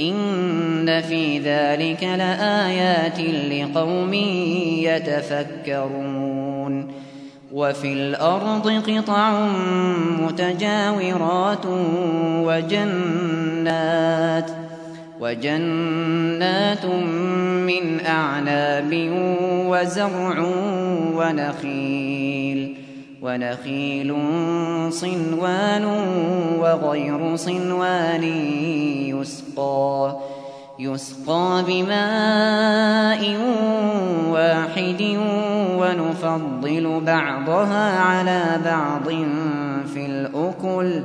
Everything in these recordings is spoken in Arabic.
إن في ذلك لآيات لقوم يتفكرون وفي الأرض قطع متجاورات وجنات وجنات من أعناب وزرع ونخيل ونخيل صنوان وغير صنوان يسقى يسقى بماء واحد ونفضل بعضها على بعض في الأكل.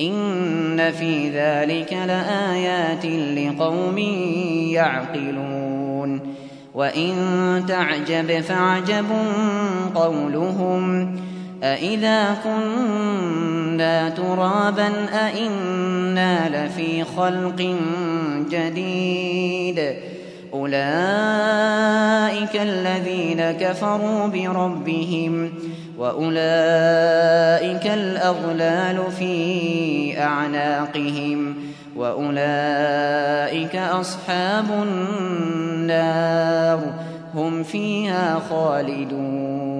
إن في ذلك لآيات لقوم يعقلون. وإن تعجب فعجب قولهم. أإذا كنا ترابا أإنا لفي خلق جديد أولئك الذين كفروا بربهم وأولئك الأغلال في أعناقهم وأولئك أصحاب النار هم فيها خالدون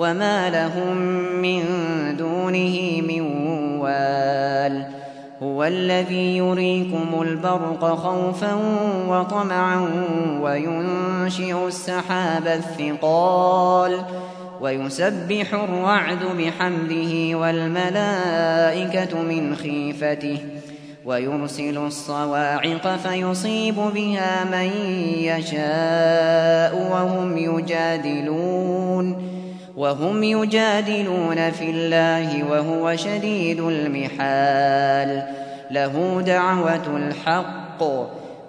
وما لهم من دونه من وال هو الذي يريكم البرق خوفا وطمعا وينشئ السحاب الثقال ويسبح الرعد بحمده والملائكة من خيفته ويرسل الصواعق فيصيب بها من يشاء وهم يجادلون وهم يجادلون في الله وهو شديد المحال. له دعوة الحق.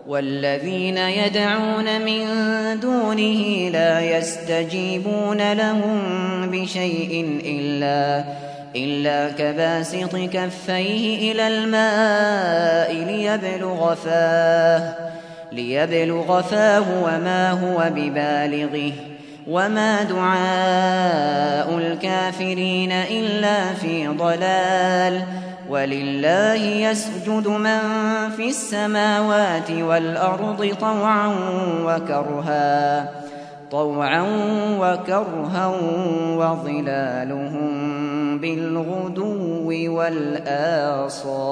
والذين يدعون من دونه لا يستجيبون لهم بشيء إلا إلا كباسط كفيه إلى الماء ليبلغ فاه ليبلغ فاه وما هو ببالغه. وما دعاء الكافرين إلا في ضلال ولله يسجد من في السماوات والأرض طوعا وكرها طوعا وكرها وظلالهم بالغدو والآصال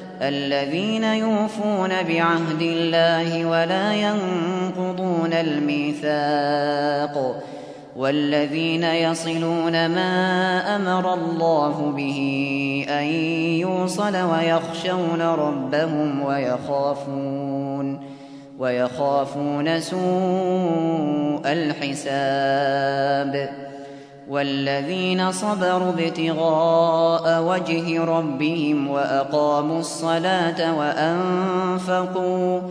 الذين يوفون بعهد الله ولا ينقضون الميثاق والذين يصلون ما أمر الله به أن يوصل ويخشون ربهم ويخافون ويخافون سوء الحساب والذين صبروا ابتغاء وجه ربهم وأقاموا الصلاة وأنفقوا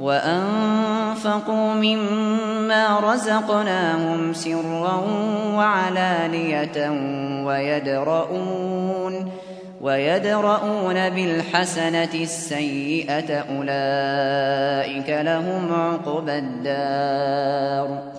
وأنفقوا مما رزقناهم سرا وعلانية ويدرؤون ويدرؤون بالحسنة السيئة أولئك لهم عقبى الدار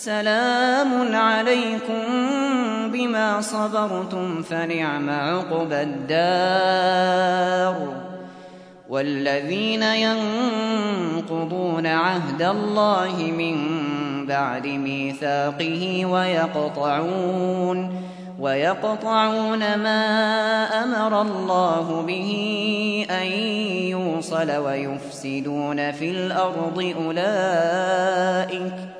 سلام عليكم بما صبرتم فنعم عقبى الدار. والذين ينقضون عهد الله من بعد ميثاقه ويقطعون ويقطعون ما أمر الله به أن يوصل ويفسدون في الأرض أولئك.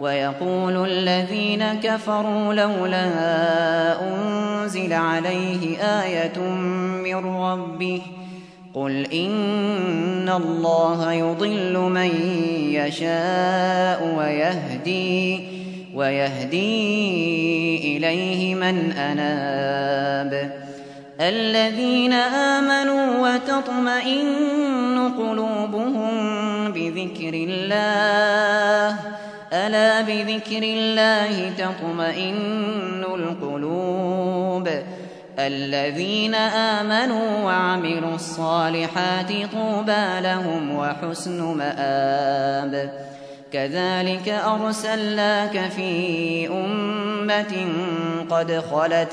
ويقول الذين كفروا لولا أنزل عليه آية من ربه قل إن الله يضل من يشاء ويهدي ويهدي إليه من أناب الذين آمنوا وتطمئن قلوبهم بذكر الله ألا بذكر الله تطمئن القلوب الذين آمنوا وعملوا الصالحات طوبى لهم وحسن مآب. كذلك أرسلناك في أمة قد خلت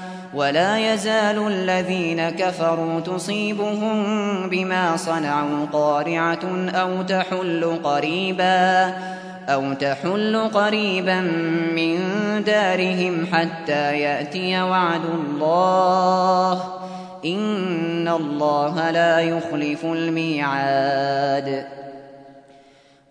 ولا يزال الذين كفروا تصيبهم بما صنعوا قارعة أو تحل قريبا أو تحل قريبا من دارهم حتى يأتي وعد الله. إن الله لا يخلف الميعاد.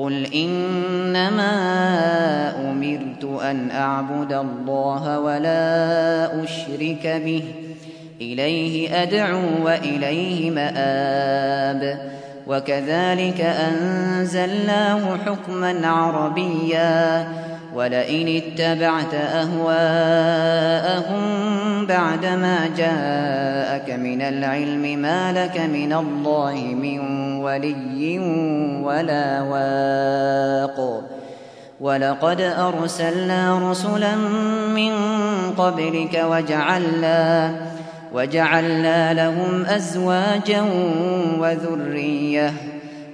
قل إنما أمرت أن أعبد الله ولا أشرك به إليه أدعو وإليه مآب وكذلك أنزلناه حكما عربيا ولئن اتبعت أهواءهم بعدما جاءك من العلم ما لك من الله من ولي ولا واق. ولقد أرسلنا رسلا من قبلك وجعلنا وجعلنا لهم أزواجا وذرية